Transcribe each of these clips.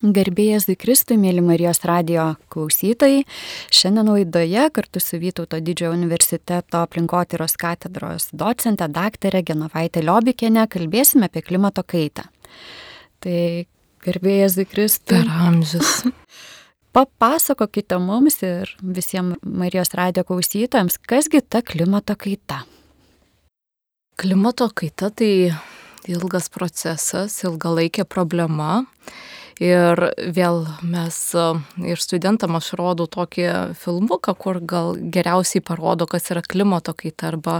Garbėjas Zikristui, mėly Marijos radio klausytojai, šiandien laidoje kartu su Vytauto didžiojo universiteto aplinkotyros katedros docente daktarė Genovaitė Liobikienė kalbėsime apie klimato kaitą. Tai garbėjas Zikristui. Per amžius. Papasakokite mums ir visiems Marijos radio klausytojams, kasgi ta klimato kaita. Klimato kaita tai ilgas procesas, ilgalaikė problema Ir vėl mes ir studentam aš rodau tokį filmuką, kur gal geriausiai parodo, kas yra klimato kaita, arba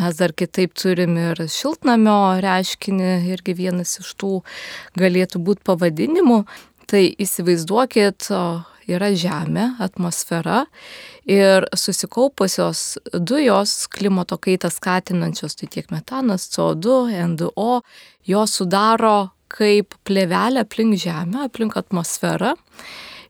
mes dar kitaip turim ir šiltnamio reiškinį, irgi vienas iš tų galėtų būti pavadinimų. Tai įsivaizduokit, yra Žemė, atmosfera ir susikaupusios dujos klimato kaitą skatinančios, tai tiek metanas, CO2, NDO, jos sudaro kaip plėvelė aplink Žemę, aplink atmosferą.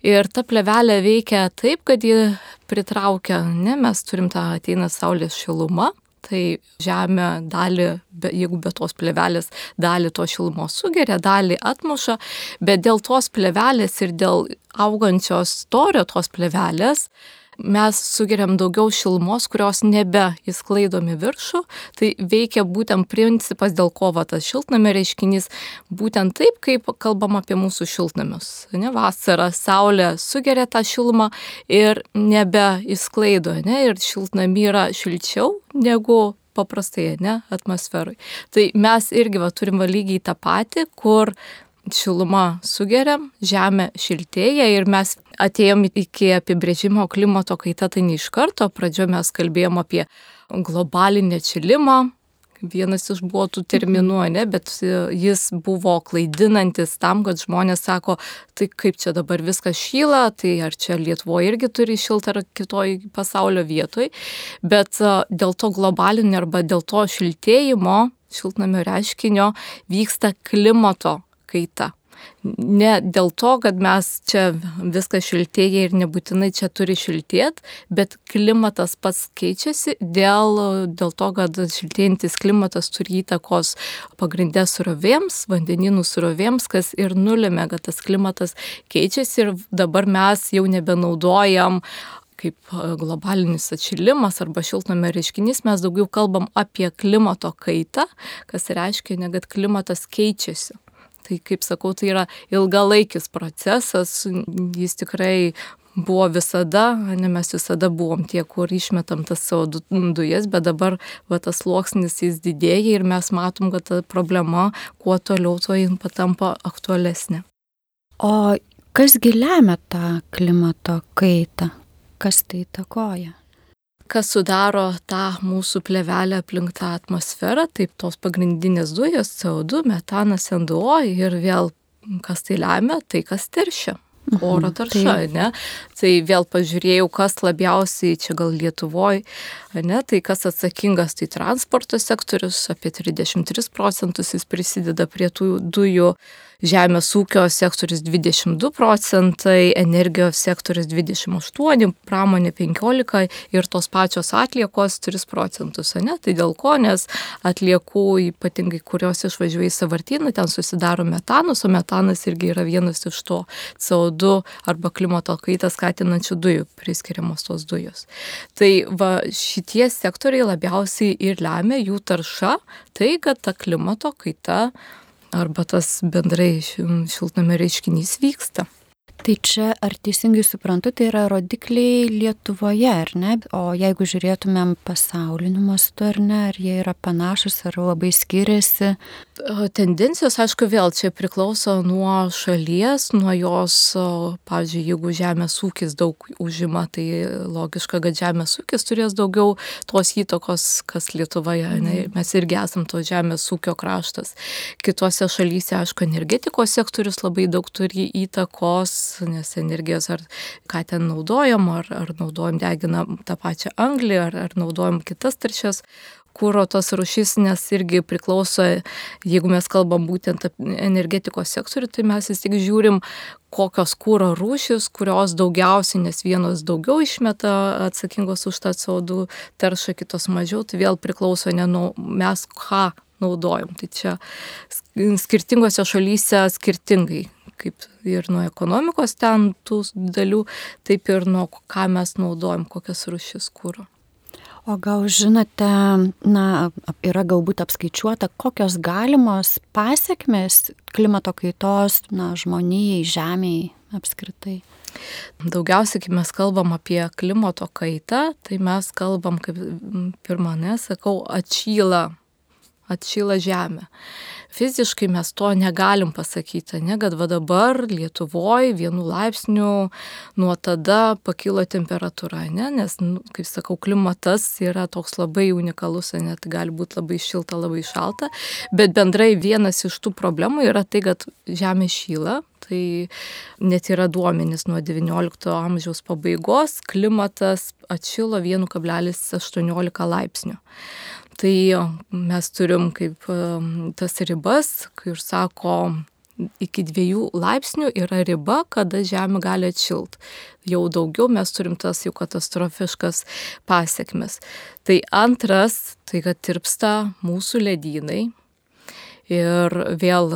Ir ta plėvelė veikia taip, kad ji pritraukia, ne, mes turim tą ateina Saulės šilumą, tai Žemė dalį, jeigu be tos plėvelės, dalį to šilumos sugeria, dalį atmuša, bet dėl tos plėvelės ir dėl augančios storio tos plėvelės, mes sugeriam daugiau šilumos, kurios nebe įsklaidomi viršų. Tai veikia būtent principas, dėl ko va, tas šiltnamio reiškinys, būtent taip, kaip kalbam apie mūsų šiltnamius. Ne, vasara, saulė sugeria tą šilumą ir nebe įsklaido, ne, ir šiltnami yra šilčiau negu paprastai, ne, atmosferai. Tai mes irgi va, turim va lygiai tą patį, kur šiluma sugeriam, žemė šiltėja ir mes atėjom iki apibrėžimo klimato kaita, tai ne iš karto, pradžio mes kalbėjom apie globalinį atšilimą, vienas iš buvo tų terminų, ne, bet jis buvo klaidinantis tam, kad žmonės sako, tai kaip čia dabar viskas šyla, tai ar čia Lietuvoje irgi turi šiltą ar kitoj pasaulio vietoj, bet dėl to globalinio arba dėl to šiltėjimo, šiltnamio reiškinio vyksta klimato kaita. Ne dėl to, kad mes čia viskas šiltėja ir nebūtinai čia turi šiltėti, bet klimatas pats keičiasi dėl, dėl to, kad šiltėjantis klimatas turi įtakos pagrindę surovėms, vandeninų surovėms, kas ir nulėmė, kad tas klimatas keičiasi ir dabar mes jau nebenaudojam kaip globalinis atšilimas arba šiltnamio reiškinys, mes daugiau kalbam apie klimato kaitą, kas reiškia, ne kad klimatas keičiasi. Tai kaip sakau, tai yra ilgalaikis procesas, jis tikrai buvo visada, ne mes visada buvom tie, kur išmetam tas savo dujas, bet dabar va, tas sluoksnis jis didėja ir mes matom, kad ta problema kuo toliau, tuo jin patampa aktualesnė. O kasgi lemia tą klimato kaitą? Kas tai takoja? Kas sudaro tą mūsų plevelę aplink tą atmosferą, taip tos pagrindinės dujos CO2, metanas, NDO ir vėl kas tai lemia, tai kas teršia. Mhm, oro tarša, tai. ne? Tai vėl pažiūrėjau, kas labiausiai čia gal Lietuvoje, ne? Tai kas atsakingas, tai transporto sektorius, apie 33 procentus jis prisideda prie tų dujų žemės ūkio sektorius 22 procentai, energijos sektorius 28, pramonė 15 ir tos pačios atliekos 3 procentus, ne? Tai dėl ko, nes atliekų, ypatingai kurios išvažiuoja į savartyną, ten susidaro metanus, o metanas irgi yra vienas iš to CO2 arba klimato kaitą skatinančių dujų, priskiriamos tos dujos. Tai va šitie sektoriai labiausiai ir lemia jų tarša, tai kad ta klimato kaita arba tas bendrai šiltnamio reiškinys vyksta. Tai čia, ar teisingai suprantu, tai yra rodikliai Lietuvoje, ar ne? O jeigu žiūrėtumėm pasauliniu mastu, ar ne, ar jie yra panašus, ar labai skiriasi? Tendencijos, aišku, vėl čia priklauso nuo šalies, nuo jos, pavyzdžiui, jeigu žemės ūkis daug užima, tai logiška, kad žemės ūkis turės daugiau tos įtakos, kas Lietuvoje. Ne? Mhm. Mes irgi esam to žemės ūkio kraštas. Kitose šalyse, aišku, energetikos sektorius labai daug turi įtakos, nes energijos ar ką ten naudojam, ar, ar naudojam deginam tą pačią anglį, ar, ar naudojam kitas taršias kūro tos rušys, nes irgi priklauso, jeigu mes kalbam būtent apie energetikos sektorių, tai mes vis tik žiūrim, kokios kūro rūšis, kurios daugiausiai, nes vienos daugiau išmeta atsakingos už tą CO2 taršą, kitos mažiau, tai vėl priklauso ne nuo mes ką naudojam. Tai čia skirtingose šalyse skirtingai kaip ir nuo ekonomikos ten tų dalių, taip ir nuo ką mes naudojam, kokias rušis kūro. O gal žinote, na, yra galbūt apskaičiuota, kokios galimos pasiekmes klimato kaitos, na, žmonijai, žemiai apskritai? Daugiausiai, kai mes kalbam apie klimato kaitą, tai mes kalbam, kaip pirmą, nesakau, atšyla, atšyla žemė fiziškai mes to negalim pasakyti, ne, kad va dabar Lietuvoje vienu laipsniu nuo tada pakilo temperatūra, ne, nes, nu, kaip sakau, klimatas yra toks labai unikalus, net gali būti labai šilta, labai šalta, bet bendrai vienas iš tų problemų yra tai, kad Žemė šyla, tai net yra duomenys nuo XIX amžiaus pabaigos, klimatas atšilo 1,18 laipsnių. Tai mes turim kaip tas ribas, kai ir sako, iki dviejų laipsnių yra riba, kada žemė gali atšilti. Jau daugiau mes turim tas jau katastrofiškas pasiekmes. Tai antras, tai kad tirpsta mūsų ledynai, Ir vėl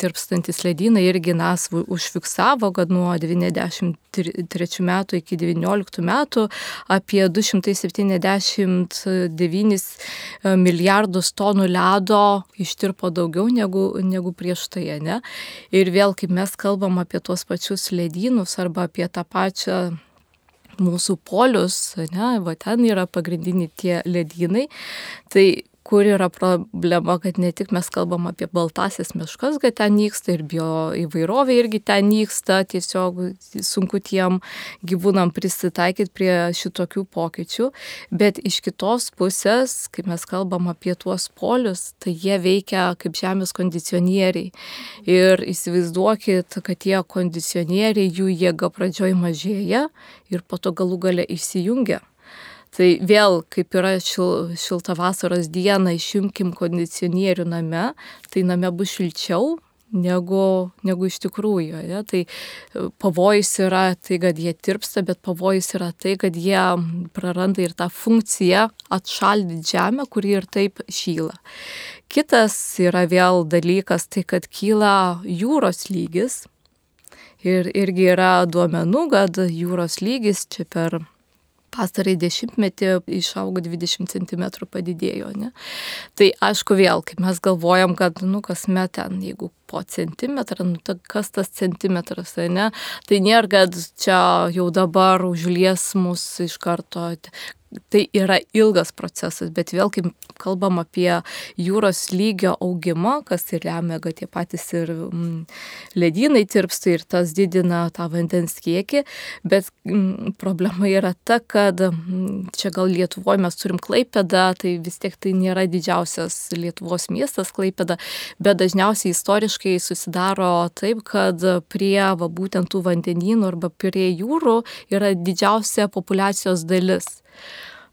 tirpstantis ledynai irgi nas užfiksavo, kad nuo 93 metų iki 19 metų apie 279 e, milijardus tonų ledo ištirpo daugiau negu, negu prieš tai. Ne? Ir vėl, kaip mes kalbam apie tuos pačius ledynus arba apie tą pačią mūsų polius, ne, va ten yra pagrindiniai tie ledynai, tai kur yra problema, kad ne tik mes kalbam apie baltasias miškas, kad ten nyksta ir bio įvairovė irgi ten nyksta, tiesiog sunku tiem gyvūnam prisitaikyti prie šitokių pokyčių, bet iš kitos pusės, kai mes kalbam apie tuos polius, tai jie veikia kaip žemės kondicionieriai. Ir įsivaizduokit, kad tie kondicionieriai, jų jėga pradžioj mažėja ir po to galų gale išsijungia. Tai vėl, kaip yra šil, šilta vasaros diena, išjungkim kondicionierių name, tai name bus šilčiau negu, negu iš tikrųjų. Ja? Tai e, pavojus yra tai, kad jie tirpsta, bet pavojus yra tai, kad jie praranda ir tą funkciją atšaldyti žemę, kuri ir taip šyla. Kitas yra vėl dalykas, tai kad kyla jūros lygis. Ir irgi yra duomenų, kad jūros lygis čia per pastarai dešimtmetį išaugo 20 cm padidėjo. Ne? Tai aišku vėl, kai mes galvojam, kad, nu, kasmet ten, jeigu po centimetrą, nu, tai kas tas centimetras, tai ne? Tai nėra, kad čia jau dabar užlies mus iš karto tai yra ilgas procesas, bet vėl, kai kalbam apie jūros lygio augimą, kas ir lemia, kad tie patys ir mm, ledynai tirpsta ir tas didina tą vandens kiekį, bet mm, problema yra ta, kad mm, čia gal Lietuvoje mes turim Klaipėdą, tai vis tiek tai nėra didžiausias Lietuvos miestas Klaipėda, bet dažniausiai istoriškai susidaro taip, kad prie va, būtent tų vandenynų arba prie jūrų yra didžiausia populacijos dalis.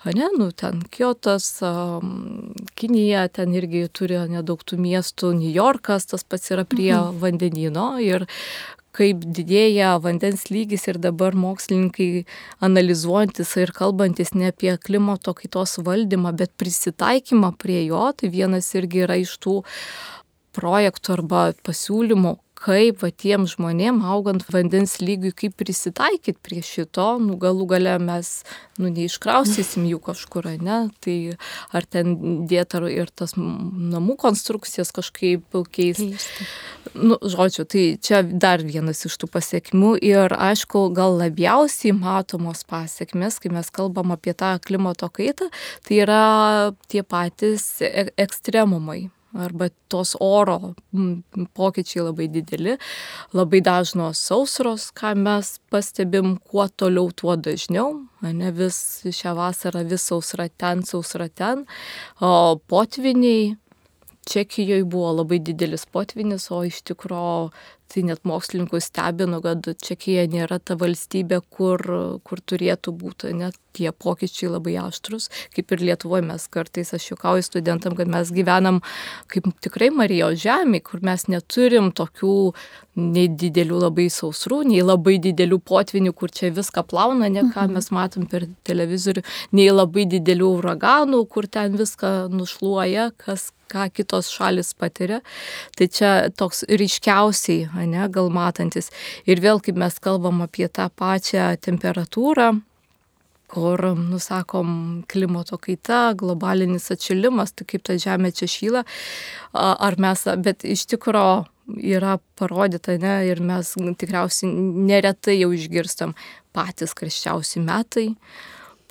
Ne, nu, ten Kyotas, um, Kinija, ten irgi turi nedaug tų miestų, New Yorkas, tas pats yra prie mhm. vandenino ir kaip didėja vandens lygis ir dabar mokslininkai analizuojantis ir kalbantis ne apie klimato kaitos valdymą, bet prisitaikymą prie jo, tai vienas irgi yra iš tų projektų arba pasiūlymų, kaip va tiem žmonėm augant vandens lygiui, kaip prisitaikyti prie šito, nu galų gale mes, nu neiškraustysim jų kažkur, ne, tai ar ten dėta ir tas namų konstrukcijas kažkaip keisti. Nu, žodžiu, tai čia dar vienas iš tų pasiekmių. Ir aišku, gal labiausiai matomos pasiekmes, kai mes kalbam apie tą klimato kaitą, tai yra tie patys e, ekstremumai arba tos oro pokyčiai labai dideli, labai dažnos sausros, ką mes pastebim, kuo toliau, tuo dažniau, ne vis šią vasarą vis sausra ten, sausra ten, o potviniai. Čekijoje buvo labai didelis potvinis, o iš tikrųjų tai net mokslininkus stebino, kad Čekija nėra ta valstybė, kur, kur turėtų būti, net tie pokyčiai labai aštrus, kaip ir Lietuvoje mes kartais, aš juokauju studentam, kad mes gyvenam kaip tikrai Marijos žemė, kur mes neturim tokių nei didelių labai sausrų, nei labai didelių potvinių, kur čia viską plauna, ne ką mhm. mes matom per televizorių, nei labai didelių uraganų, kur ten viską nušluoja, kas ką kitos šalis patiria. Tai čia toks ryškiausiai, ne, gal matantis. Ir vėl, kaip mes kalbam apie tą pačią temperatūrą, kur, nusakom, klimato kaita, globalinis atšilimas, tai kaip ta žemė čia šyla, ar mes, bet iš tikrųjų yra parodyta, ne, ir mes tikriausiai neretai jau išgirstam patys karščiausi metai,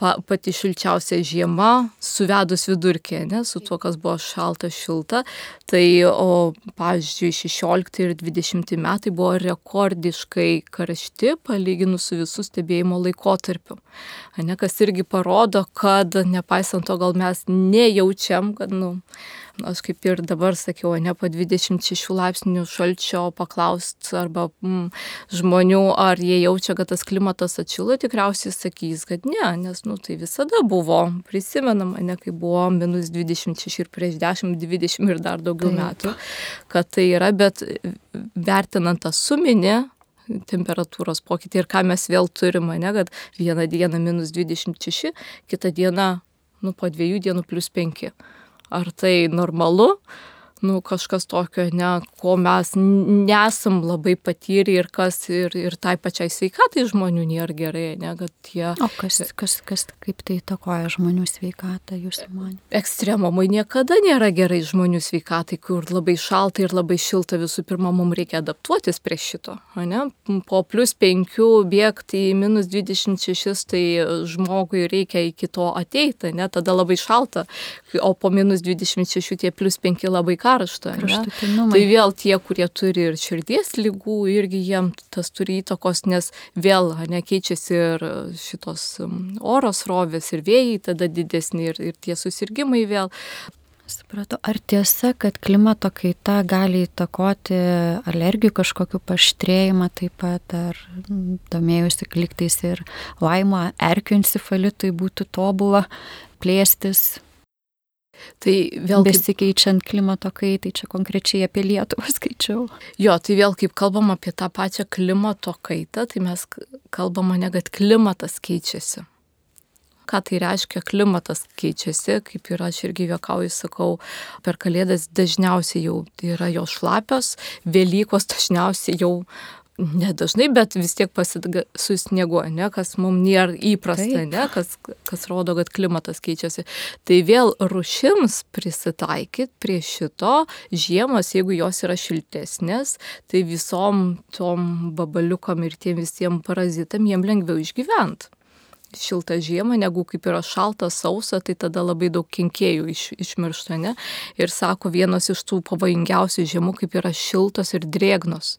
pa, pati šilčiausia žiema, suvedus vidurkį, ne, su tuo, kas buvo šalta, šilta. Tai, o, pavyzdžiui, 16 ir 20 metai buvo rekordiškai karšti, palyginus su visų stebėjimo laikotarpiu. Ne, kas irgi parodo, kad nepaisant to, gal mes nejaučiam, kad, nu, aš kaip ir dabar sakiau, ne po 26 laipsnių šalčio paklaust arba mm, žmonių, ar jie jaučia, kad tas klimatas atšilo, tikriausiai sakys, kad ne, nes nu, tai visada buvo, prisimenama, ne kai buvo minus 26 ir prieš 10, 20 ir dar daugiau Taip. metų, kad tai yra, bet vertinant tą suminį, temperatūros pokytį ir ką mes vėl turime, ne, kad vieną dieną minus 26, kitą dieną, nu, po dviejų dienų plus 5 ar tai normalu, nu, kažkas tokio, ne, ko mes nesam labai patyrę ir kas ir, ir tai pačiai sveikatai žmonių nėra gerai, ne, kad tie... O kas, kas, kas kaip tai įtakoja žmonių sveikatą, jūs man? Ekstremumai niekada nėra gerai žmonių sveikatai, kur labai šalta ir labai šilta, visų pirma, mums reikia adaptuotis prie šito, ne? Po plus 5 bėgti į minus 26, tai žmogui reikia iki to ateiti, ne, tada labai šalta, o po minus 26 tie plus 5 labai karšta karšta. Tai vėl tie, kurie turi ir širdies lygų, irgi jiem tas turi įtakos, nes vėl nekeičiasi ir šitos oros rovės ir vėjai tada didesni ir, ir tie susirgymai vėl. Supratau, ar tiesa, kad klimato kaita gali įtakoti alergijų kažkokiu paštrėjimą taip pat, ar domėjusi kliktais ir laimo erkių encefalitui būtų tobula plėstis Tai vėl besikeičiant klimato kaitai, čia konkrečiai apie Lietuvą skaičiau. Jo, tai vėl kaip kalbam apie tą pačią klimato kaitą, tai mes kalbam ne, kad klimatas keičiasi. Ką tai reiškia, klimatas keičiasi, kaip ir aš irgi juokauju, sakau, per kalėdas dažniausiai jau yra jo šlapios, Velykos dažniausiai jau nedažnai, bet vis tiek susnieguoja, ne, kas mums nėra įprasta, ne, kas, kas rodo, kad klimatas keičiasi. Tai vėl rušims prisitaikyti prie šito žiemos, jeigu jos yra šiltesnės, tai visom tom babaliukam ir tiem visiems parazitam jiem lengviau išgyventi šiltą žiemą, negu kaip yra šalta, sausa, tai tada labai daug kenkėjų iš, išmiršta, ne? Ir sako, vienas iš tų pavojingiausių žiemų, kaip yra šiltos ir drėgnos,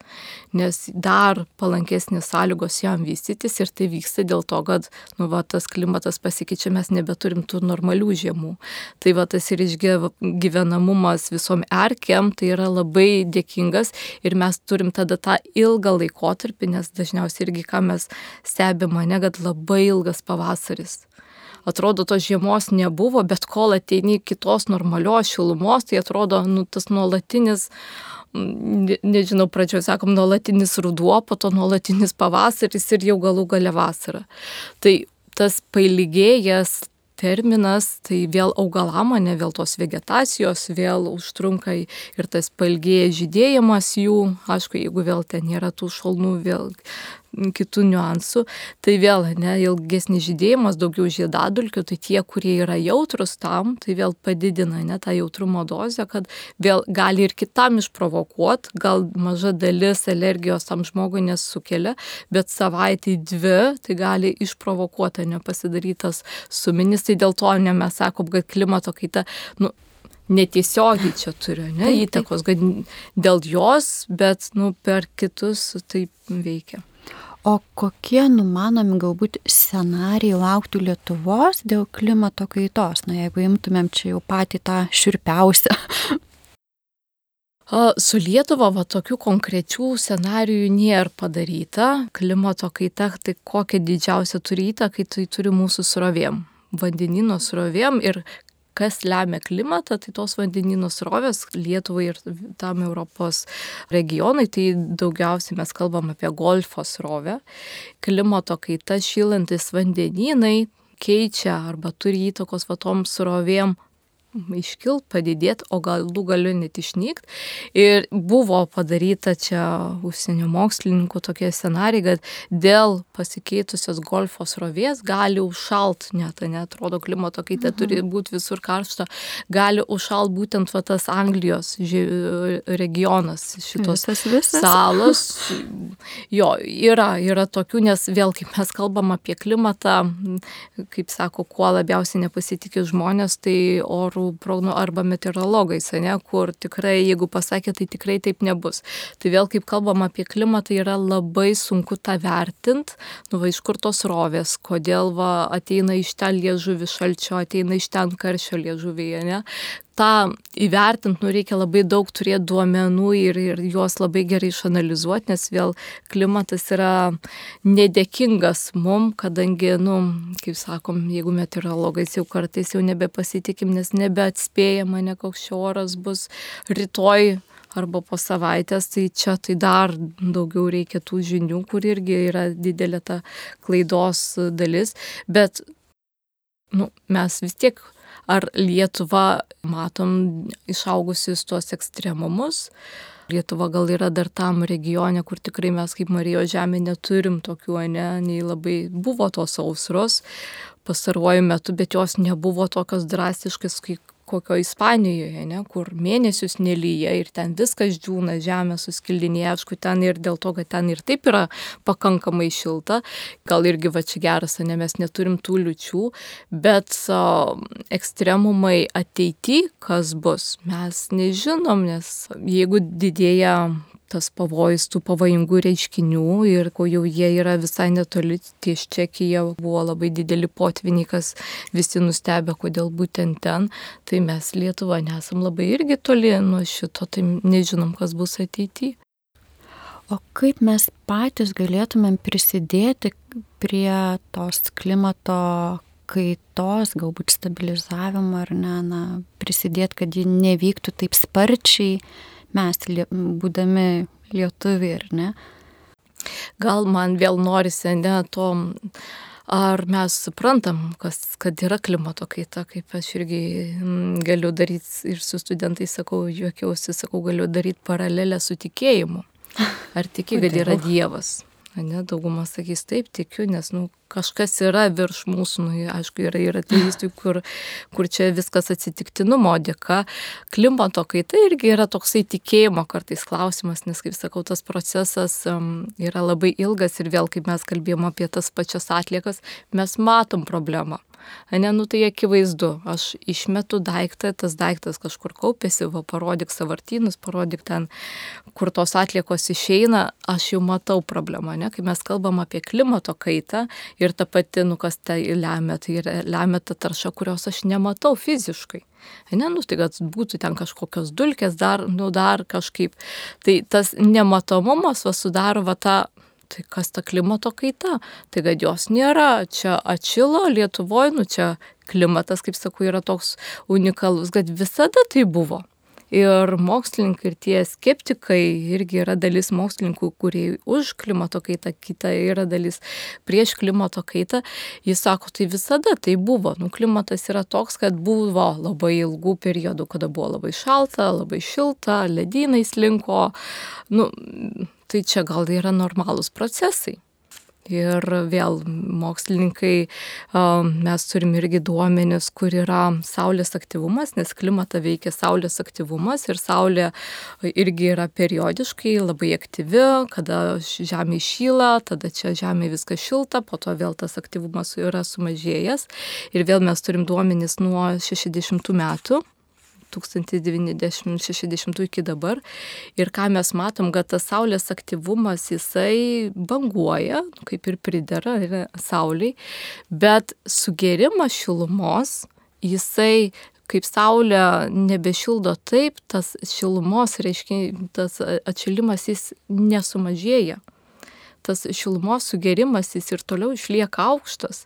nes dar palankesnės sąlygos jam vystytis ir tai vyksta dėl to, kad, nu, va, tas klimatas pasikeičia, mes nebeturim tų normalių žiemų. Tai va, tas ir išgyvenamumas visom erkiam, tai yra labai dėkingas ir mes turim tada tą ilgą laikotarpį, nes dažniausiai irgi, ką mes stebime, ne, kad labai ilgas tas pavasaris. Atrodo, tos žiemos nebuvo, bet kol ateini kitos normalios šilumos, tai atrodo, nu, tas nuolatinis, ne, nežinau, pradžioje sakom, nuolatinis ruduo, po to nuolatinis pavasaris ir jau galų gale vasara. Tai tas pailgėjęs terminas, tai vėl augalam, ne vėl tos vegetacijos, vėl užtrunka ir tas pailgėjęs žydėjimas jų, aišku, jeigu vėl ten nėra tų šalnų, vėl kitų niuansų. Tai vėl, ne, ilgesnis žydėjimas, daugiau žiedadulkių, tai tie, kurie yra jautrus tam, tai vėl padidina ne tą jautrumo dozę, kad vėl gali ir kitam išprovokuoti, gal maža dalis alergijos tam žmogui nesukelia, bet savaitį dvi tai gali išprovokuoti, nepasidarytas suminis, tai dėl to ne mes sakom, kad klimato kaita, nu, netiesiogiai čia turiu ne, įtakos, kad dėl jos, bet nu, per kitus taip veikia. O kokie numanomi galbūt scenarijai lauktų Lietuvos dėl klimato kaitos? Na, jeigu imtumėm čia jau patį tą širpiausią. Su Lietuva va, tokių konkrečių scenarijų nėra padaryta. Klimato kaita, tai kokią didžiausią turi įtaką, tai turi mūsų srovėm vandenino srovėm ir kas lemia klimatą, tai tos vandenynų srovės Lietuvai ir tam Europos regionai, tai daugiausiai mes kalbam apie golfo srovę. Klimato kaita šylantis vandenynai keičia arba turi įtakos va tom srovėm iškilt, padidėti, o galų galiu net išnykti. Ir buvo padaryta čia užsienio mokslininkų tokie scenarijai, kad dėl pasikeitusios golfo srovės gali užšalt, net netrodo klimato kaita, mhm. turi būti visur karšta, gali užšalt būtent va, tas Anglijos regionas, šitos visas, visas. salos. Jo, yra, yra tokių, nes vėl, kaip mes kalbam apie klimatą, kaip sako, kuo labiausiai nepasitikė žmonės, tai orų orų progno arba meteorologais, ne, kur tikrai, jeigu pasakė, tai tikrai taip nebus. Tai vėl, kaip kalbam apie klimatą, yra labai sunku tą vertinti, nu va iš kur tos rovės, kodėl va ateina iš ten liežuvi šalčio, ateina iš ten karščio liežuvyje, ne, tą įvertinti, nu, reikia labai daug turėti duomenų ir, ir juos labai gerai išanalizuoti, nes vėl klimatas yra nedėkingas mum, kadangi, nu, kaip sakom, jeigu meteorologais jau kartais jau nebepasitikim, nes nebeatspėjama, ne koks šio oras bus rytoj arba po savaitės, tai čia tai dar daugiau reikia tų žinių, kur irgi yra didelė ta klaidos dalis, bet nu, mes vis tiek ar Lietuva matom išaugusius tuos ekstremumus. Lietuva gal yra dar tam regione, kur tikrai mes kaip Marijos žemė neturim tokių, ne, nei labai buvo tos sausros pastaruoju metu, bet jos nebuvo tokios drastiškas, kaip kokio Ispanijoje, ne, kur mėnesius nelyja ir ten viskas džiūna, žemė suskildinėja, aišku, ten ir dėl to, kad ten ir taip yra pakankamai šilta, gal irgi va čia geras, ne mes neturim tų liučių, bet o, ekstremumai ateity, kas bus, mes nežinom, nes jeigu didėja tas pavojus tų pavojingų reiškinių ir ko jau jie yra visai netoli, ties Čekija buvo labai dideli potviniai, kas visi nustebė, kodėl būtent ten, tai mes Lietuva nesam labai irgi toli nuo šito, tai nežinom, kas bus ateityje. O kaip mes patys galėtumėm prisidėti prie tos klimato kaitos, galbūt stabilizavimo ar ne, na, prisidėti, kad ji nevyktų taip sparčiai, mes, būdami lietuviai, ar ne? Gal man vėl norisi, ne, to, ar mes suprantam, kas, kad yra klimato kaita, kaip aš irgi mm, galiu daryti ir su studentais sakau, juokiausi, sakau, galiu daryti paralelę su tikėjimu. Ar tiki, kad yra Dievas? Ne, dauguma sakys taip, tikiu, nes nu, kažkas yra virš mūsų, nu, aišku, yra ir ateistų, kur, kur čia viskas atsitiktinumo dėka. Klimato kaita irgi yra toksai tikėjimo kartais klausimas, nes, kaip sakau, tas procesas um, yra labai ilgas ir vėl, kaip mes kalbėjome apie tas pačias atliekas, mes matom problemą. Ne, nu tai akivaizdu, aš išmetu daiktą, tas daiktas kažkur kaupėsi, va parodyk savartynus, parodyk ten, kur tos atliekos išeina, aš jau matau problemą, ne, kai mes kalbam apie klimato kaitą ir ta pati, nu kas tai lemia, tai lemia ta tarša, kurios aš nematau fiziškai. Ne, nu, tai kad būtų ten kažkokios dulkės, dar, nu, dar kažkaip. Tai tas nematomumas va sudaro va tą tai kas ta klimato kaita? Tai kad jos nėra, čia atšilo Lietuvoje, nu čia klimatas, kaip sakau, yra toks unikalus, kad visada tai buvo. Ir mokslininkai, ir tie skeptikai, irgi yra dalis mokslininkų, kurie už klimato kaitą, kita yra dalis prieš klimato kaitą. Jis sako, tai visada tai buvo. Nu, klimatas yra toks, kad buvo labai ilgų periodų, kada buvo labai šalta, labai šilta, ledynai slinko. Nu, tai čia gal yra normalūs procesai. Ir vėl mokslininkai, mes turim irgi duomenis, kur yra Saulės aktyvumas, nes klimatą veikia Saulės aktyvumas ir Saulė irgi yra periodiškai labai aktyvi, kada Žemė išyla, tada čia Žemė viskas šilta, po to vėl tas aktyvumas yra sumažėjęs. Ir vėl mes turim duomenis nuo 60 metų 1960 iki dabar. Ir ką mes matom, kad tas Saulės aktyvumas jisai banguoja, kaip ir pridera Sauliai, bet sugerimas šilumos jisai kaip saulė nebešildo taip, tas šilumos, reiškia, tas atšilimas jis nesumažėja. Tas šilumos sugerimas jis ir toliau išlieka aukštas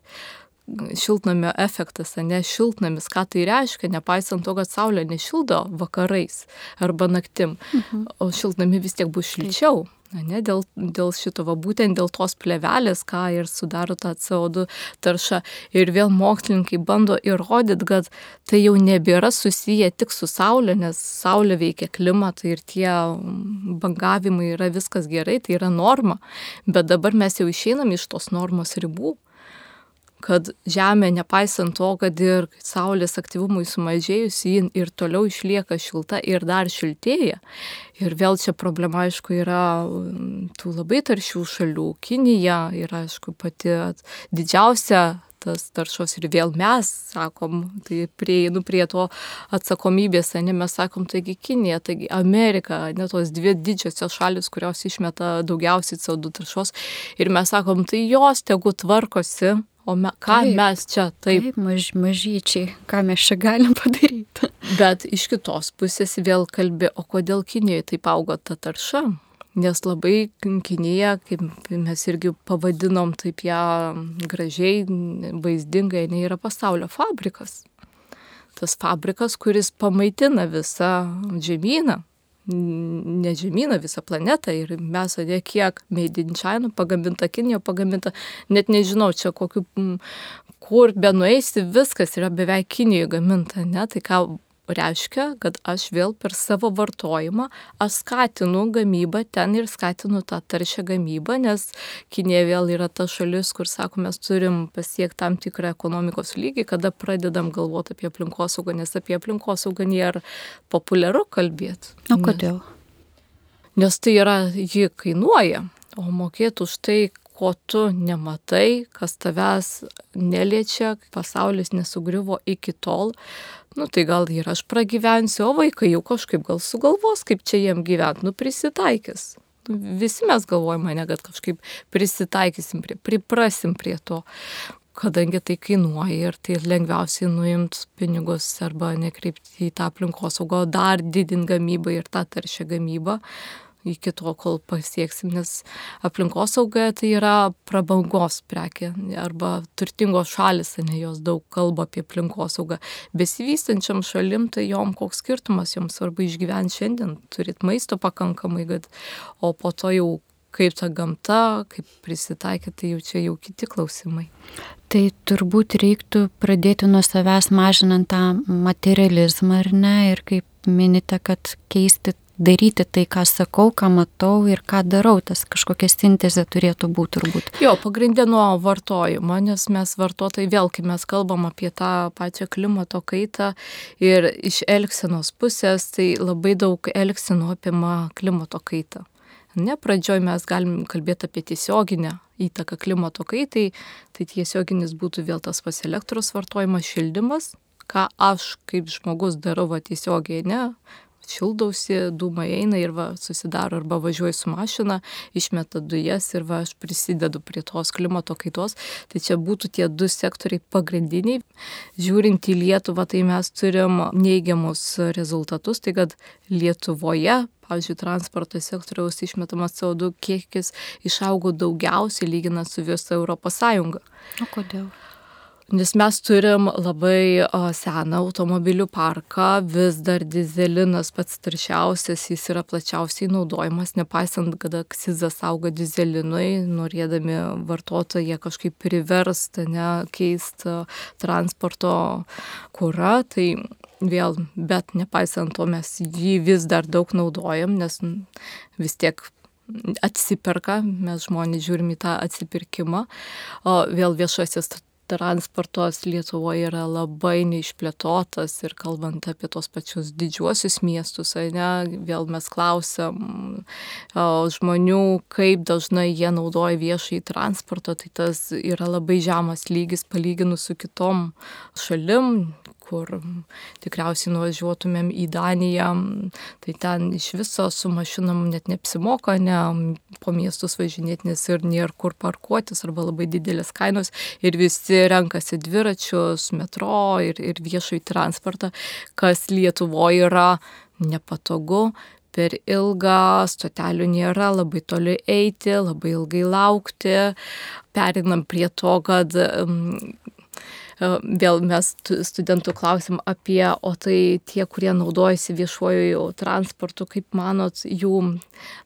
šiltnamio efektas, ne šiltnamis, ką tai reiškia, nepaisant to, kad saulė nešildo vakarais arba naktim, mhm. o šiltnami vis tiek bus šilčiau. Ne, dėl, dėl šito, va, būtent dėl tos plevelės, ką ir sudaro tą CO2 taršą. Ir vėl mokslininkai bando įrodyti, kad tai jau nebėra susiję tik su Saulė, nes Saulė veikia klimatą ir tie bangavimai yra viskas gerai, tai yra norma. Bet dabar mes jau išeinam iš tos normos ribų kad Žemė, nepaisant to, kad ir Saulės aktyvumui sumažėjus, ji ir toliau išlieka šilta ir dar šiltėja. Ir vėl čia problema, aišku, yra mm, tų labai taršių šalių. Kinija yra, aišku, pati didžiausia tas taršos ir vėl mes sakom, tai prieinu prie to atsakomybės, ne mes sakom, taigi Kinija, taigi Amerika, ne tos dvi didžiosios šalis, kurios išmeta daugiausiai CO2 taršos ir mes sakom, tai jos tegu tvarkosi O me, ką taip, mes čia taip. Taip, maž, mažyčiai, ką mes čia galim padaryti. Bet iš kitos pusės vėl kalbė, o kodėl Kinijoje taip auga ta tarša? Nes labai Kinija, kaip mes irgi pavadinom taip ją gražiai, vaizdingai, jinai yra pasaulio fabrikas. Tas fabrikas, kuris pamaitina visą žemyną ne žemyną, visą planetą ir mes, ne kiek Made in China pagaminta, Kinija pagaminta, net nežinau, čia kokiu, kur be nueisi, viskas yra beveik Kinijoje gaminta, ne, tai ką reiškia, kad aš vėl per savo vartojimą, aš skatinu gamybą ten ir skatinu tą taršią gamybą, nes Kinė vėl yra ta šalis, kur, sako, mes turim pasiekti tam tikrą ekonomikos lygį, kada pradedam galvoti apie aplinkosaugą, nes apie aplinkosaugą nėra populiaru kalbėti. O kodėl? Nes, nes tai yra, ji kainuoja, o mokėtų už tai, ko tu nematai, kas tavęs neliečia, pasaulis nesugriuvo iki tol, nu tai gal ir aš pragyvensiu, o vaikai jau kažkaip gal sugalvos, kaip čia jiem gyventi, nu prisitaikys. Nu, visi mes galvojame, ne, kad kažkaip prisitaikysim, prie, priprasim prie to, kadangi tai kainuoja ir tai lengviausiai nuimt pinigus arba nekreipti į tą aplinkosaugą, dar didint gamybą ir tą taršią gamybą, iki to, kol pasieksim, nes aplinkosauga tai yra prabangos prekė arba turtingos šalis, ne jos daug kalba apie aplinkosaugą. Besivystančiam šalim, tai jom koks skirtumas, joms svarbu išgyventi šiandien, turit maisto pakankamai, kad, o po to jau kaip ta gamta, kaip prisitaikyti, tai jau čia jau kiti klausimai. Tai turbūt reiktų pradėti nuo savęs mažinant tą materializmą, ar ne, ir kaip minite, kad keisti daryti tai, ką sakau, ką matau ir ką darau, tas kažkokia sintezė turėtų būti turbūt. Jo, pagrindė nuo vartojimo, nes mes vartotojai vėl, kai mes kalbam apie tą pačią klimato kaitą ir iš elgsenos pusės, tai labai daug elgsenų apima klimato kaitą. Ne, pradžioj mes galim kalbėti apie tiesioginę įtaką klimato kaitai, tai tiesioginis būtų vėl tas pats elektros vartojimas, šildymas, ką aš kaip žmogus darau va tiesiogiai, ne, šildausi, dūmai eina ir va, susidaro arba važiuoju su mašina, išmeta dujas ir va, aš prisidedu prie tos klimato kaitos. Tai čia būtų tie du sektoriai pagrindiniai. Žiūrint į Lietuvą, tai mes turim neigiamus rezultatus, tai kad Lietuvoje pavyzdžiui, transporto sektoriaus išmetamas CO2 kiekis išaugo daugiausiai lyginant su visa Europos Sąjunga. O kodėl? Nes mes turim labai seną automobilių parką, vis dar dizelinas pats taršiausias, jis yra plačiausiai naudojamas, nepaisant, kad akcizas auga dizelinui, norėdami vartotojai kažkaip priversti, ne, keisti transporto kurą, tai vėl, bet nepaisant to mes jį vis dar daug naudojam, nes vis tiek atsiperka, mes žmonės žiūrim į tą atsipirkimą, o vėl viešasis transportas Lietuvoje yra labai neišplėtotas ir kalbant apie tos pačius didžiuosius miestus, ne, vėl mes klausiam žmonių, kaip dažnai jie naudoja viešai transportą, tai tas yra labai žemas lygis palyginus su kitom šalim, kur tikriausiai nuvažiuotumėm į Daniją, tai ten iš viso su mašinom net neapsimoka, ne po miestus važinėti, nes ir nėra kur parkuotis arba labai didelės kainos ir visi renkasi dviračius, metro ir, ir viešai transportą, kas Lietuvoje yra nepatogu, per ilgą, stotelių nėra, labai toli eiti, labai ilgai laukti. Perinam prie to, kad vėl mes studentų klausim apie, o tai tie, kurie naudojasi viešuoju transportu, kaip manot, jų,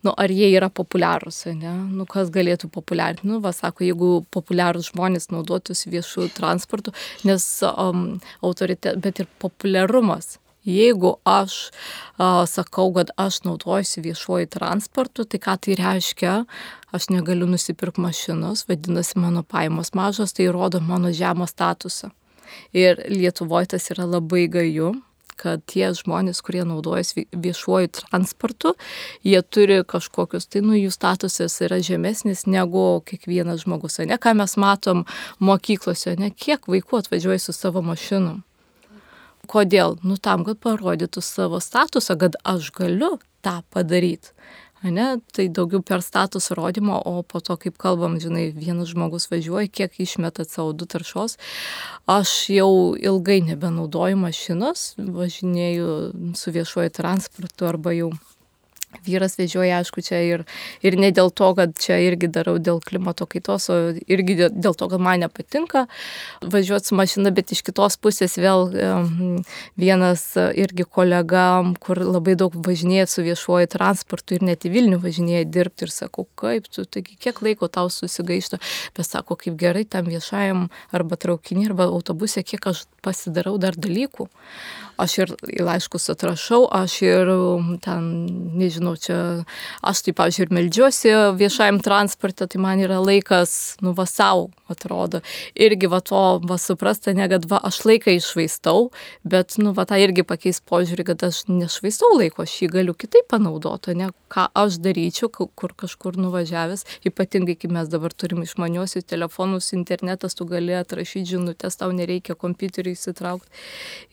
nu, ar jie yra populiarūs, ne? Nu, kas galėtų populiarinti? Nu, va, sako, jeigu populiarūs žmonės naudotųsi viešuoju transportu, nes um, autorite, bet ir populiarumas Jeigu aš a, sakau, kad aš naudojuosi viešuoju transportu, tai ką tai reiškia? Aš negaliu nusipirkti mašinos, vadinasi, mano pajamos mažos, tai rodo mano žemą statusą. Ir Lietuvoje tas yra labai gaju, kad tie žmonės, kurie naudojasi viešuoju transportu, jie turi kažkokius, tai nu jų statusas yra žemesnis negu kiekvienas žmogus, ne ką mes matom mokyklose, ne kiek vaikų atvažiuoja su savo mašinom. Kodėl? Nu tam, kad parodytų savo statusą, kad aš galiu tą padaryti. Ne, tai daugiau per status rodymo, o po to, kaip kalbam, žinai, vienas žmogus važiuoja, kiek išmeta CO2 taršos. Aš jau ilgai nebenaudoju mašinos, važinėju su viešuoju transportu arba jau Vyras vežioja, aišku, čia ir, ir ne dėl to, kad čia irgi darau dėl klimato kaitos, o irgi dėl to, kad man nepatinka važiuoti su mašina, bet iš kitos pusės vėl vienas irgi kolega, kur labai daug važinėja su viešuoju transportu ir net į Vilnių važinėja dirbti ir sakau, kaip tu, taigi kiek laiko tau susigaišta, bet sako, kaip gerai tam viešajam arba traukinį arba autobusė, kiek aš pasidarau dar dalykų aš ir į laiškus atrašau, aš ir um, ten, nežinau, čia, aš taip, pavyzdžiui, ir melžiuosi viešajam transportą, tai man yra laikas, nu, va savo, atrodo. Irgi, va to, va suprasta, ne, kad va aš laiką išvaistau, bet, nu, va tą irgi pakeis požiūrį, kad aš nešvaistau laiko, aš jį galiu kitaip panaudoti, ne, ką aš daryčiau, kur kažkur nuvažiavęs, ypatingai, kai mes dabar turim išmaniosius telefonus, internetas, tu gali atrašyti žinutės, tau nereikia kompiuterį įsitraukti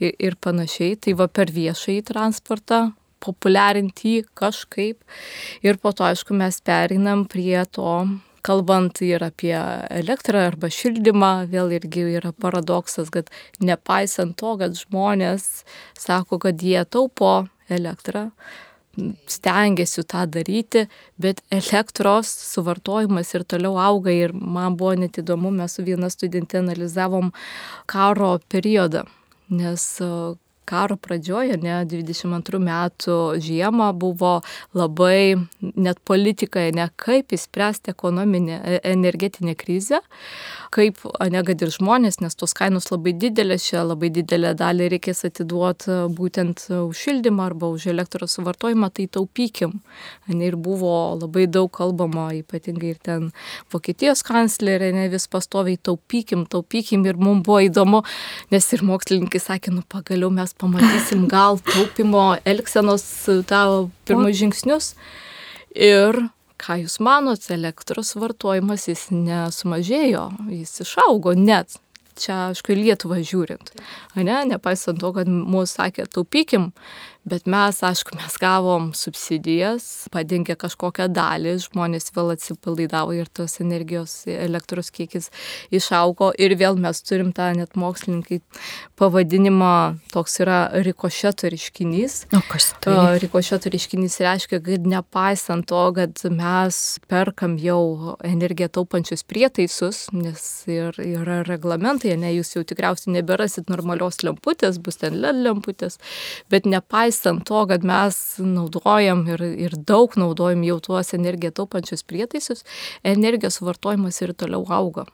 ir, ir panašiai panašiai, tai va per viešąjį transportą populiarinti jį kažkaip. Ir po to, aišku, mes perinam prie to, kalbant ir apie elektrą arba šildymą, vėl irgi yra paradoksas, kad nepaisant to, kad žmonės sako, kad jie taupo elektrą, stengiasi tą daryti, bet elektros suvartojimas ir toliau auga ir man buvo net įdomu, mes su viena studentė analizavom karo periodą, nes karo pradžioje, ne, 22 metų žiemą buvo labai net politikai, ne kaip įspręsti ekonominę, e, energetinę krizę, kaip, ne, kad ir žmonės, nes tos kainos labai didelės, čia labai didelę dalį reikės atiduoti e, būtent už šildymą arba už elektros suvartojimą, tai taupykim. Ne, ir buvo labai daug kalbama, ypatingai ir ten Vokietijos kanclerė, ne, vis pastoviai taupykim, taupykim ir mums buvo įdomu, nes ir mokslininkai sakė, nu pagaliau mes pamatysim gal taupimo elgsenos tavo pirmus žingsnius. Ir ką jūs manot, elektros vartojimas jis nesumažėjo, jis išaugo net. Čia, aišku, Lietuvą žiūrint. Ne, nepaisant to, kad mūsų sakė, taupykim, Bet mes, aišku, mes gavom subsidijas, padengė kažkokią dalį, žmonės vėl atsipalaidavo ir tos energijos, elektros kiekis išaugo ir vėl mes turim tą net mokslininkai pavadinimą, toks yra rikošeto reiškinys. O kas tai? Rikošeto reiškinys reiškia, kad nepaisant to, kad mes perkam jau energiją taupančius prietaisus, nes ir yra reglamentai, ne, jūs jau tikriausiai neberasit normalios lemputės, bus ten LED lemputės, bet nepaisant nepaisant to, kad mes naudojam ir, ir daug naudojam jau tuos energiją taupančius prietaisus, energijos vartojimas ir toliau auga.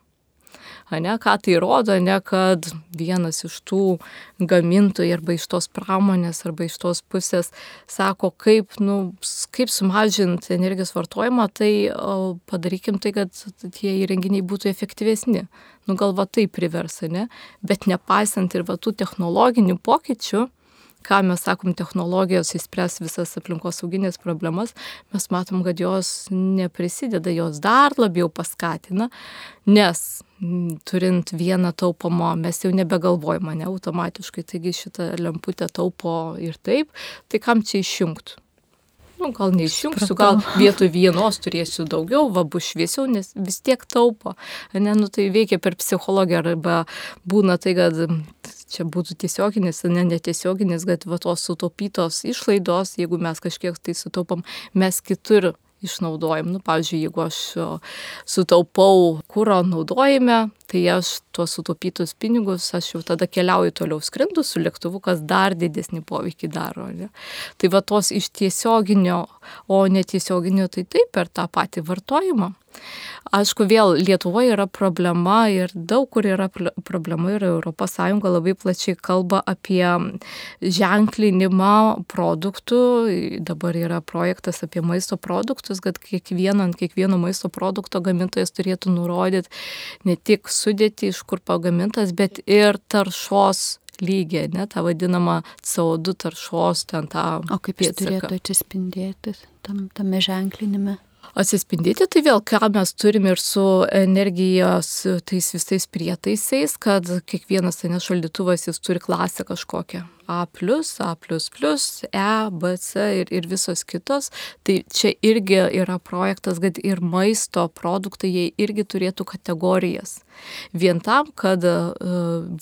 Ne, ką tai rodo, ne, kad vienas iš tų gamintojų arba iš tos pramonės arba iš tos pusės sako, kaip, nu, kaip sumažinti energijos vartojimą, tai o, padarykim tai, kad tie įrenginiai būtų efektyvesni. Nu, galva tai priversa, ne? Bet nepaisant ir va tų technologinių pokyčių, ką mes sakom, technologijos įspręs visas aplinkosauginės problemas, mes matom, kad jos neprisideda, jos dar labiau paskatina, nes turint vieną taupomą, mes jau nebegalvojame, ne automatiškai, taigi šitą lemputę taupo ir taip, tai kam čia išjungti? nu, gal neišjungsiu, gal vietoj vienos turėsiu daugiau, va bus šviesiau, nes vis tiek taupo. Ne, nu, tai veikia per psichologiją arba būna tai, kad čia būtų tiesioginis, ne netiesioginis, kad va tos sutaupytos išlaidos, jeigu mes kažkiek tai sutaupam, mes kitur išnaudojam. Nu, pavyzdžiui, jeigu aš sutaupau kūro naudojime, tai aš tuos sutaupytus pinigus, aš jau tada keliauju toliau skrendu su lėktuvu, kas dar didesnį poveikį daro. Ne? Tai va tos iš tiesioginio, o netiesioginio, tai taip per tą patį vartojimą. Aišku, vėl Lietuvoje yra problema ir daug kur yra problema ir ES labai plačiai kalba apie ženklinimą produktų. Dabar yra projektas apie maisto produktus, kad kiekvieną ant kiekvieno maisto produkto gamintojas turėtų nurodyti ne tik sudėti, iš kur pagamintas, bet ir taršos lygį, ne, tą vadinamą CO2 taršos, ten tą. O kaip jis turėtų atsispindėti tam, tame ženklinime? atsispindėti, tai vėl ką mes turime ir su energijos tais visais prietaisais, kad kiekvienas tai nešaldytuvas jis turi klasę kažkokią. A, A, E, B, C ir, ir visos kitos. Tai čia irgi yra projektas, kad ir maisto produktai jie irgi turėtų kategorijas. Vien tam, kad uh,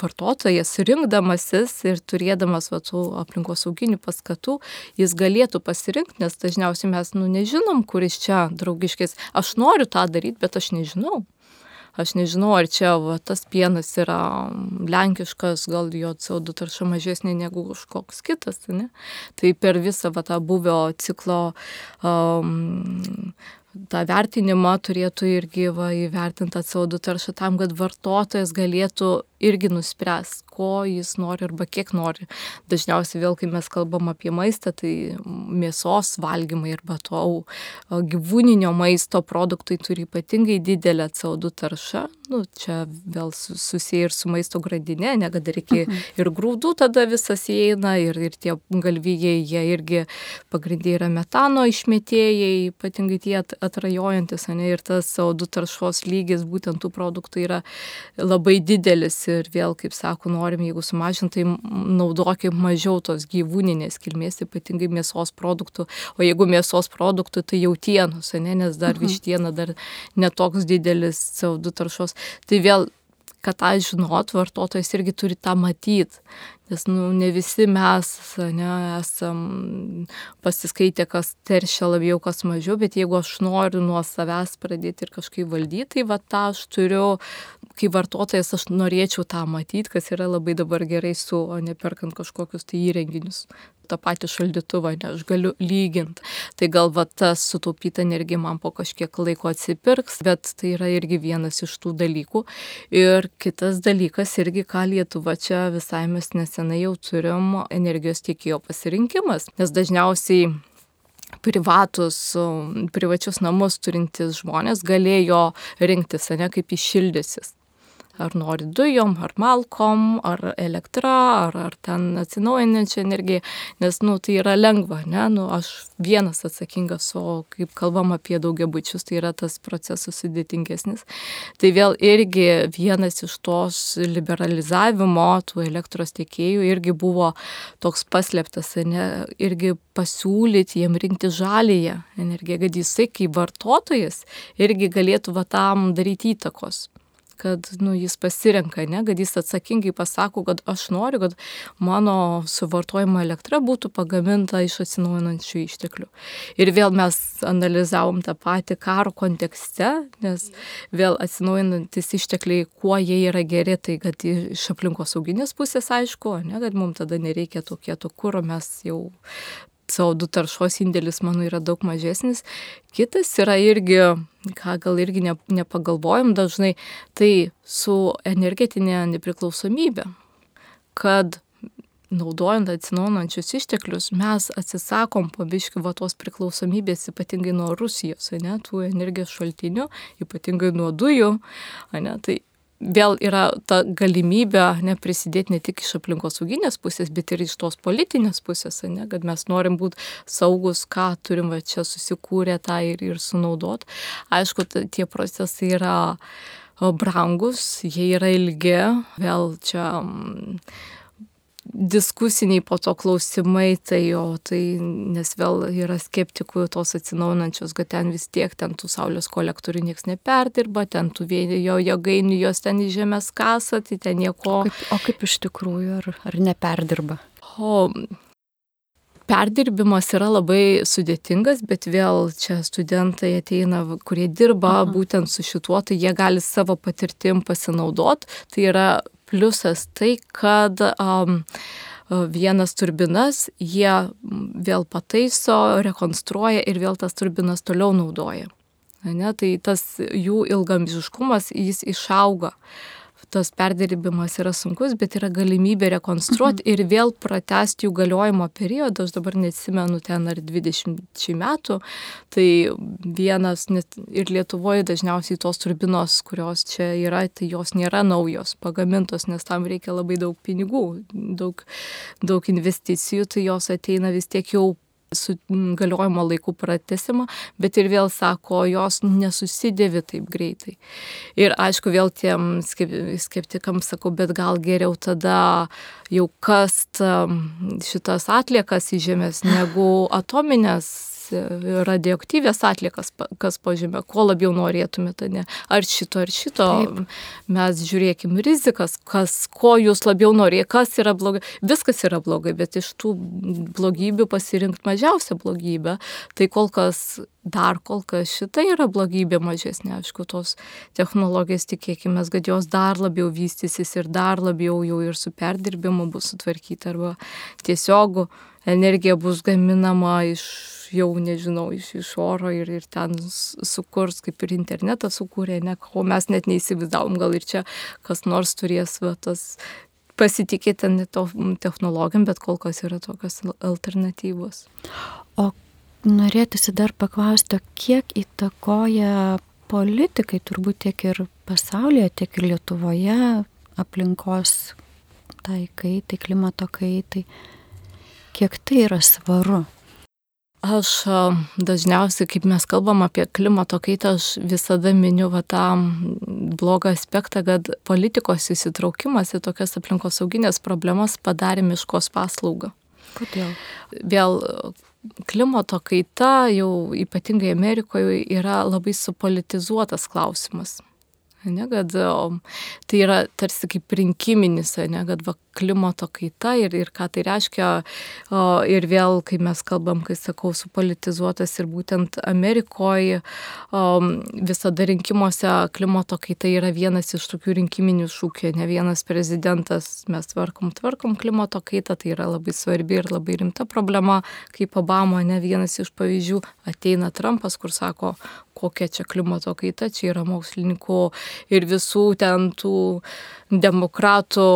vartotojas rinkdamasis ir turėdamas va, tų aplinkosauginių paskatų, jis galėtų pasirinkti, nes dažniausiai mes nu, nežinom, kuris čia draugiškis. Aš noriu tą daryti, bet aš nežinau. Aš nežinau, ar čia va, tas pienas yra lenkiškas, gal jo CO2 tarša mažesnė negu kažkoks kitas. Ne? Tai per visą va, tą buvio ciklo um, tą vertinimą turėtų irgi va, įvertinti CO2 taršą tam, kad vartotojas galėtų irgi nuspręs, ko jis nori arba kiek nori. Dažniausiai vėl, kai mes kalbam apie maistą, tai mėsos valgymai arba to gyvūninio maisto produktai turi ypatingai didelę CO2 taršą. Nu, čia vėl susiję ir su maisto grandinė, ne, kad reikia mhm. ir grūdų tada visas įeina, ir, ir tie galvijai, jie irgi pagrindė yra metano išmetėjai, ypatingai tie atrajojantis, ne, ir tas CO2 taršos lygis būtent tų produktų yra labai didelis ir vėl, kaip sako, norim, jeigu sumažintai, naudokim mažiau tos gyvūninės kilmės, ypatingai mėsos produktų, o jeigu mėsos produktų, tai jautienos, ne, nes dar mhm. vištiena dar netoks didelis CO2 taršos. Tai vėl kad tą žinot, vartotojas irgi turi tą matyti, nes nu, ne visi mes ne, esam pasiskaitę, kas teršia labiau, kas mažiau, bet jeigu aš noriu nuo savęs pradėti ir kažkaip valdyti, tai va tą aš turiu, kaip vartotojas, aš norėčiau tą matyti, kas yra labai dabar gerai su, o ne perkant kažkokius tai įrenginius tą patį šaldytuvą, ne, aš galiu lyginti. Tai gal va tas sutaupyta energija man po kažkiek laiko atsipirks, bet tai yra irgi vienas iš tų dalykų. Ir kitas dalykas irgi, ką Lietuva čia visai mes nesenai jau turim energijos tiekėjo pasirinkimas, nes dažniausiai privatus, privačius namus turintys žmonės galėjo rinktis, ne kaip išildysis ar nori dujom, ar malkom, ar elektra, ar, ar ten atsinaujinančią energiją, nes, nu, tai yra lengva, ne, nu, aš vienas atsakingas, o kaip kalbam apie daugiabučius, tai yra tas procesas sudėtingesnis. Tai vėl irgi vienas iš tos liberalizavimo tų elektros tiekėjų irgi buvo toks paslėptas, ne, irgi pasiūlyti jiem rinkti žalėje energiją, kad jisai kaip vartotojas irgi galėtų va tam daryti įtakos kad nu, jis pasirenka, ne, kad jis atsakingai pasako, kad aš noriu, kad mano suvartojama elektra būtų pagaminta iš atsinaujinančių išteklių. Ir vėl mes analizavom tą patį karo kontekste, nes vėl atsinaujinantis ištekliai, kuo jie yra geri, tai kad iš aplinkos sauginės pusės aišku, ne, kad mums tada nereikia to kieto kūro, mes jau CO2 taršos indėlis mano yra daug mažesnis. Kitas yra irgi, ką gal irgi ne, nepagalvojom dažnai, tai su energetinė nepriklausomybė, kad naudojant atsinaujinančius išteklius, mes atsisakom pabiškių va tos priklausomybės, ypatingai nuo Rusijos, ne, tų energijos šaltinių, ypatingai nuo dujų, ne, tai vėl yra ta galimybė ne, prisidėti ne tik iš aplinkosauginės pusės, bet ir iš tos politinės pusės, ne, kad mes norim būti saugus, ką turim va čia susikūrę tą ir, ir sunaudot. Aišku, tie procesai yra brangus, jie yra ilgi, vėl čia diskusiniai po to klausimai, tai jo, tai nes vėl yra skeptikų tos atsinaunančios, kad ten vis tiek ten tų saulės kolektorių niekas neperdirba, ten tų vėjo jėgainių jos ten į žemės kasą, tai ten nieko. O kaip, o kaip iš tikrųjų, ar, ar neperdirba? O perdirbimas yra labai sudėtingas, bet vėl čia studentai ateina, kurie dirba Aha. būtent su šituo, tai jie gali savo patirtim pasinaudoti. Tai yra pliusas tai, kad um, vienas turbinas jie vėl pataiso, rekonstruoja ir vėl tas turbinas toliau naudoja. Ne, tai tas jų ilgamžiškumas, jis išauga tas perdirbimas yra sunkus, bet yra galimybė rekonstruoti mhm. ir vėl pratesti jų galiojimo periodą, aš dabar neatsimenu ten ar 20 metų, tai vienas, net ir Lietuvoje dažniausiai tos turbinos, kurios čia yra, tai jos nėra naujos, pagamintos, nes tam reikia labai daug pinigų, daug, daug investicijų, tai jos ateina vis tiek jau su galiojimo laikų pratesimą, bet ir vėl sako, jos nesusidėvi taip greitai. Ir aišku, vėl tiem skeptikams sakau, bet gal geriau tada jau kast šitas atliekas į žemės negu atominės radioaktyvės atliekas, kas pažymė, ko labiau norėtumėte, ne? ar šito, ar šito. Taip. Mes žiūrėkim rizikas, kas, ko jūs labiau norėtumėte, kas yra blogai. Viskas yra blogai, bet iš tų blogybių pasirinkti mažiausią blogybę. Tai kol kas dar kol kas šita yra blogybė mažesnė, aišku, tos technologijos tikėkime, kad jos dar labiau vystysis ir dar labiau jau ir su perdirbimu bus sutvarkyti arba tiesiog energija bus gaminama iš jau nežinau, iš, iš oro ir, ir ten sukurs, kaip ir internetą sukūrė, ne, ko mes net neįsivaizdavom, gal ir čia kas nors turės va, tas pasitikėti to technologijom, bet kol kas yra tokios alternatyvos. O norėtųsi dar paklausti, kiek įtakoja politikai, turbūt tiek ir pasaulyje, tiek ir Lietuvoje aplinkos tai kaitai, klimato kaitai, kiek tai yra svaru? Aš dažniausiai, kaip mes kalbam apie klimato kaitą, aš visada miniu va, tą blogą aspektą, kad politikos įsitraukimas į tokias aplinkosauginės problemas padarė miškos paslaugą. Kodėl? Vėl klimato kaita jau ypatingai Amerikoje yra labai supolitizuotas klausimas. Ne, kad tai yra tarsi kaip rinkiminis, ne, kad va, klimato kaita ir, ir ką tai reiškia. O, ir vėl, kai mes kalbam, kai sakau, supolitizuotas ir būtent Amerikoje o, visada rinkimuose klimato kaita yra vienas iš tokių rinkiminių šūkių, ne vienas prezidentas, mes tvarkom, tvarkom klimato kaitą, tai yra labai svarbi ir labai rimta problema, kaip Obama, ne vienas iš pavyzdžių, ateina Trumpas, kur sako, kokia čia klimato kaita, čia yra mokslininkų ir visų ten tų demokratų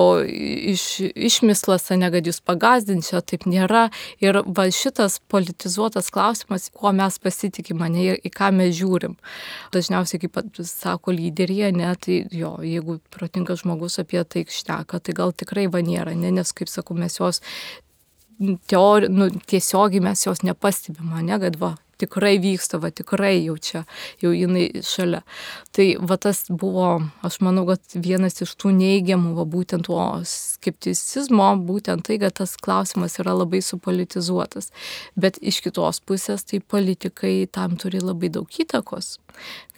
iš, išmislas, ne kad jūs pagazdinčio, taip nėra. Ir va šitas politizuotas klausimas, kuo mes pasitikime, ne, į ką mes žiūrim. Dažniausiai, kaip sako lyderija, ne, tai jo, jeigu protingas žmogus apie tai šneka, tai gal tikrai va nėra, ne, nes, kaip sakau, mes jos teori, nu, tiesiogiai mes jos nepastebime, ne, kad va, tikrai vyksta, va tikrai jau čia, jau jinai šalia. Tai va tas buvo, aš manau, kad vienas iš tų neigiamų, va būtent to skepticizmo, būtent tai, kad tas klausimas yra labai supolitizuotas. Bet iš kitos pusės, tai politikai tam turi labai daug įtakos,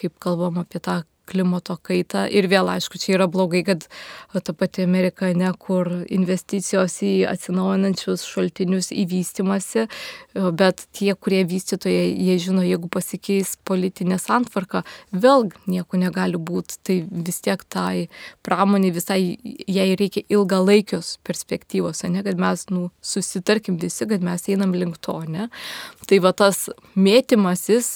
kaip kalbam apie tą klimato kaitą. Ir vėl, aišku, čia yra blogai, kad ta pati Amerika, ne, kur investicijos į atsinaujinančius šaltinius įvystimasi, bet tie, kurie vystytojai, jie žino, jeigu pasikeis politinė santvarka, vėl nieko negali būti. Tai vis tiek tai pramonė visai, jai reikia ilgalaikios perspektyvos, ne, kad mes nu, susitarkim visi, kad mes einam link to, ne. Tai va tas mėtymasis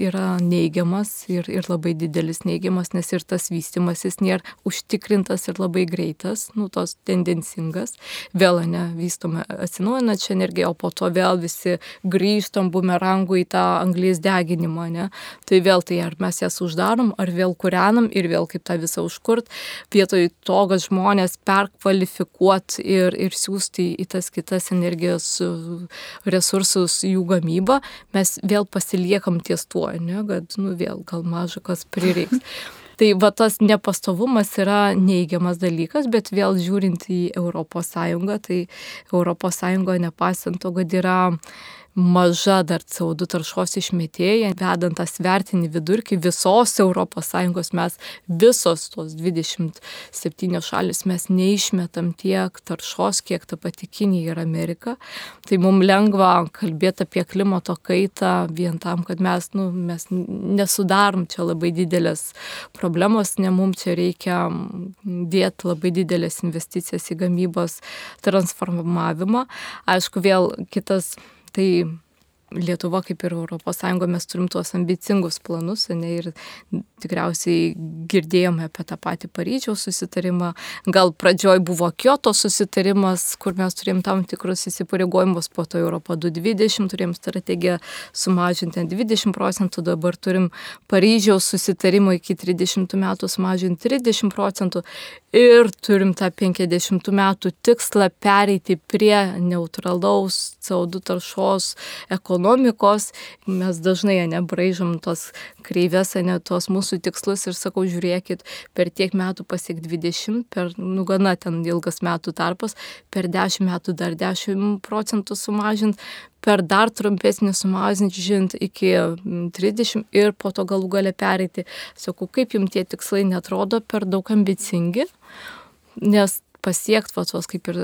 yra neigiamas ir, ir labai didelis neigiamas vystimas, nes ir tas vystimasis nėra užtikrintas ir labai greitas, nu, tos tendencingas. Vėl, ne, vystome atsinaujinančią energiją, o po to vėl visi grįžtam bumerangų į tą anglės deginimą, ne. Tai vėl tai ar mes jas uždarom, ar vėl kūrenam ir vėl kaip tą visą užkurt, vietoj to, kad žmonės perkvalifikuot ir, ir siūsti į tas kitas energijos resursus jų gamybą, mes vėl pasiliekam ties tuo, ne, kad, nu, vėl gal maža kas prireiks. Tai va tas nepastovumas yra neigiamas dalykas, bet vėl žiūrint į ES, tai ES nepaisant to, kad yra maža dar CO2 taršos išmetėja, vedant tą svertinį vidurkį visos ES mes visos tos 27 šalis mes neišmetam tiek taršos, kiek ta pati Kinija ir Amerika. Tai mums lengva kalbėti apie klimato kaitą vien tam, kad mes, nu, mes nesudarom čia labai didelės problemos, ne mums čia reikia dėti labai didelės investicijas į gamybos transformavimą. Aišku, vėl kitas tai Lietuva kaip ir ES mes turim tuos ambicingus planus ne, ir tikriausiai girdėjome apie tą patį Paryžiaus susitarimą. Gal pradžioj buvo Kyoto susitarimas, kur mes turėjom tam tikrus įsipareigojimus, po to Europą 2020 turėjom strategiją sumažinti 20 procentų, dabar turim Paryžiaus susitarimą iki 30 metų sumažinti 30 procentų ir turim tą 50 metų tikslą pereiti prie neutralaus CO2 taršos ekonomikos. Mes dažnai nebraižom tos kreivės, ne tos mūsų tikslus ir sakau, žiūrėkit, per tiek metų pasiek 20, per, nu gana ten ilgas metų tarpas, per 10 metų dar 10 procentų sumažinti, per dar trumpesnį sumažinti iki 30 ir po to galų gale pereiti. Sakau, kaip jums tie tikslai netrodo per daug ambicingi, nes pasiekti, va, tos kaip ir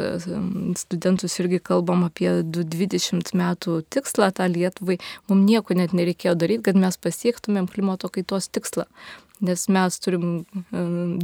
studentus irgi kalbam apie 20 metų tikslą tą Lietuvai, mums nieko net nereikėjo daryti, kad mes pasiektumėm klimato kaitos tikslą nes mes turim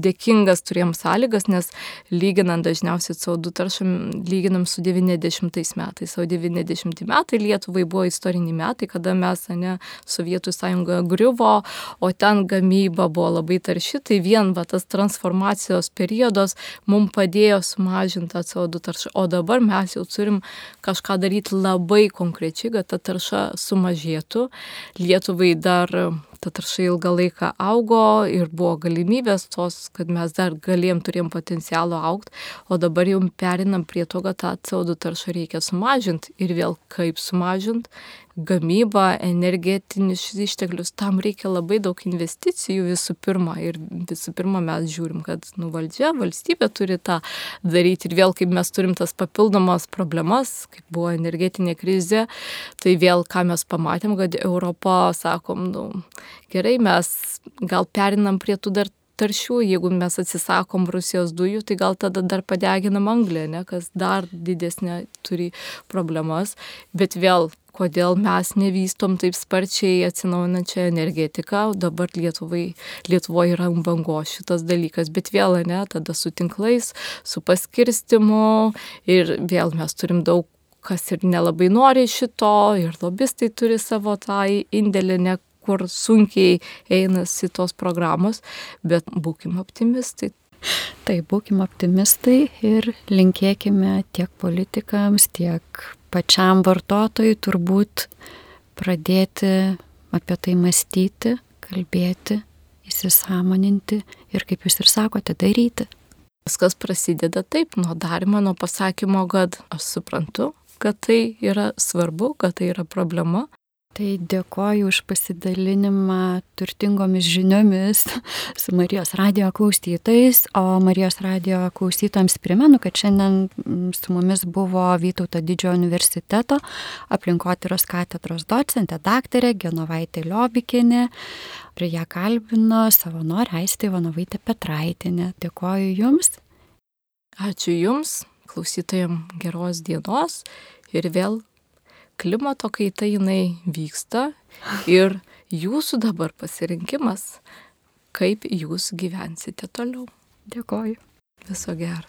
dėkingas turėjom sąlygas, nes lyginant dažniausiai CO2 taršą lyginam su 90 metais, o 90 metai Lietuvai buvo istoriniai metai, kada mes, ne, Sovietų sąjunga griuvo, o ten gamyba buvo labai tarši, tai vien va, tas transformacijos periodas mums padėjo sumažinti tą CO2 taršą, o dabar mes jau turim kažką daryti labai konkrečiai, kad ta tarša sumažėtų. Lietuvai dar ta tarša ilgą laiką augo ir buvo galimybės tos, kad mes dar galėjom, turėjom potencialo aukti, o dabar jau perinam prie to, kad tą CO2 taršą reikia sumažinti ir vėl kaip sumažinti, gamybą, energetinius išteklius, tam reikia labai daug investicijų visų pirma. Ir visų pirma mes žiūrim, kad nu, valdžia, valstybė turi tą daryti. Ir vėl, kaip mes turim tas papildomas problemas, kaip buvo energetinė krizė, tai vėl ką mes pamatėm, kad Europa, sakom, nu, gerai, mes gal perinam prie tų dar taršių, jeigu mes atsisakom Rusijos dujų, tai gal tada dar padeginam anglę, ne, kas dar didesnė turi problemas, bet vėl kodėl mes nevystom taip sparčiai atsinaujinančią energetiką, dabar Lietuvai, Lietuvoje yra bango šitas dalykas, bet vėl ne, tada su tinklais, su paskirstimu ir vėl mes turim daug kas ir nelabai nori šito, ir lobistai turi savo tą indėlį, ne kur sunkiai einasi tos programos, bet būkim optimistai. Taip, būkim optimistai ir linkėkime tiek politikams, tiek pačiam vartotojui turbūt pradėti apie tai mąstyti, kalbėti, įsisamoninti ir, kaip jūs ir sakote, daryti. Viskas prasideda taip, nuo darimo, nuo pasakymo, kad aš suprantu, kad tai yra svarbu, kad tai yra problema, Tai dėkoju už pasidalinimą turtingomis žiniomis su Marijos radio klausytojais, o Marijos radio klausytojams primenu, kad šiandien mm, su mumis buvo Vytauto didžiojo universiteto aplinkotyros katedros docentė daktarė Genovaitė Liobikinė. Prie ją kalbino savanorė Aistė Ivanovaitė Petraitinė. Dėkoju Jums. Ačiū Jums, klausytojams geros dienos ir vėl klimato kaita jinai vyksta ir jūsų dabar pasirinkimas, kaip jūs gyvensite toliau. Dėkoju. Viso gero.